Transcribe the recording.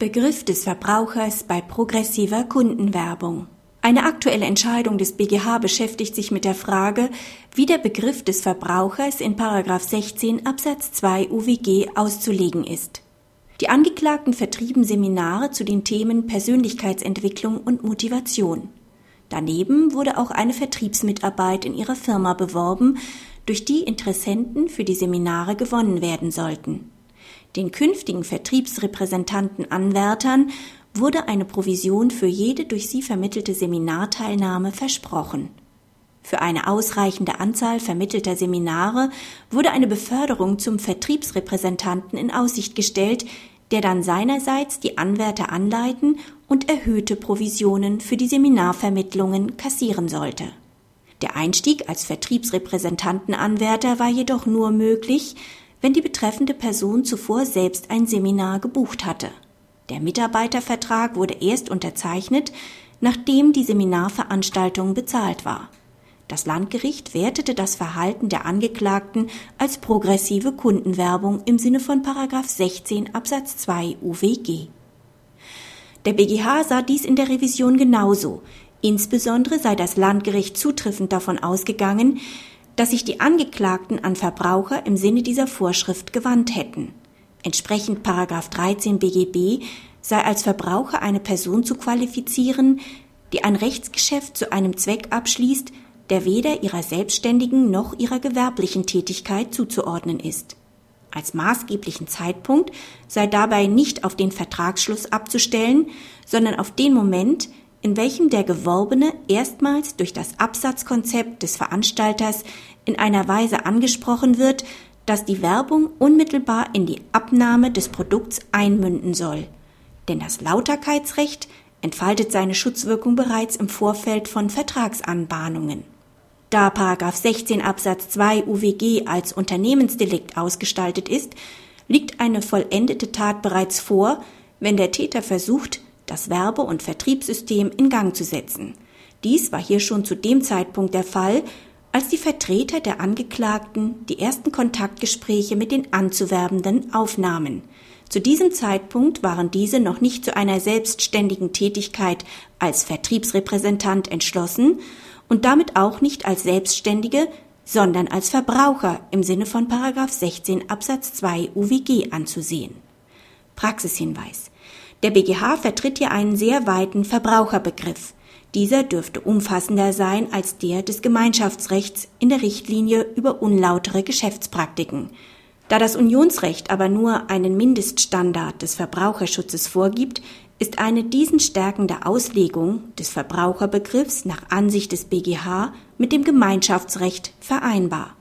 Begriff des Verbrauchers bei progressiver Kundenwerbung. Eine aktuelle Entscheidung des BGH beschäftigt sich mit der Frage, wie der Begriff des Verbrauchers in 16 Absatz 2 UWG auszulegen ist. Die Angeklagten vertrieben Seminare zu den Themen Persönlichkeitsentwicklung und Motivation. Daneben wurde auch eine Vertriebsmitarbeit in ihrer Firma beworben, durch die Interessenten für die Seminare gewonnen werden sollten. Den künftigen Vertriebsrepräsentanten-Anwärtern wurde eine Provision für jede durch sie vermittelte Seminarteilnahme versprochen. Für eine ausreichende Anzahl vermittelter Seminare wurde eine Beförderung zum Vertriebsrepräsentanten in Aussicht gestellt, der dann seinerseits die Anwärter anleiten und erhöhte Provisionen für die Seminarvermittlungen kassieren sollte. Der Einstieg als Vertriebsrepräsentantenanwärter war jedoch nur möglich, wenn die betreffende Person zuvor selbst ein Seminar gebucht hatte. Der Mitarbeitervertrag wurde erst unterzeichnet, nachdem die Seminarveranstaltung bezahlt war. Das Landgericht wertete das Verhalten der Angeklagten als progressive Kundenwerbung im Sinne von 16 Absatz 2 UWG. Der BGH sah dies in der Revision genauso. Insbesondere sei das Landgericht zutreffend davon ausgegangen, dass sich die Angeklagten an Verbraucher im Sinne dieser Vorschrift gewandt hätten. Entsprechend 13 BGB sei als Verbraucher eine Person zu qualifizieren, die ein Rechtsgeschäft zu einem Zweck abschließt, der weder ihrer selbstständigen noch ihrer gewerblichen Tätigkeit zuzuordnen ist. Als maßgeblichen Zeitpunkt sei dabei nicht auf den Vertragsschluss abzustellen, sondern auf den Moment, in welchem der Geworbene erstmals durch das Absatzkonzept des Veranstalters in einer Weise angesprochen wird, dass die Werbung unmittelbar in die Abnahme des Produkts einmünden soll. Denn das Lauterkeitsrecht entfaltet seine Schutzwirkung bereits im Vorfeld von Vertragsanbahnungen. Da 16 Absatz 2 UWG als Unternehmensdelikt ausgestaltet ist, liegt eine vollendete Tat bereits vor, wenn der Täter versucht, das Werbe- und Vertriebssystem in Gang zu setzen. Dies war hier schon zu dem Zeitpunkt der Fall, als die Vertreter der Angeklagten die ersten Kontaktgespräche mit den Anzuwerbenden aufnahmen. Zu diesem Zeitpunkt waren diese noch nicht zu einer selbstständigen Tätigkeit als Vertriebsrepräsentant entschlossen und damit auch nicht als Selbstständige, sondern als Verbraucher im Sinne von 16 Absatz 2 UWG anzusehen. Praxishinweis. Der BGH vertritt hier einen sehr weiten Verbraucherbegriff. Dieser dürfte umfassender sein als der des Gemeinschaftsrechts in der Richtlinie über unlautere Geschäftspraktiken. Da das Unionsrecht aber nur einen Mindeststandard des Verbraucherschutzes vorgibt, ist eine diesen stärkende Auslegung des Verbraucherbegriffs nach Ansicht des BGH mit dem Gemeinschaftsrecht vereinbar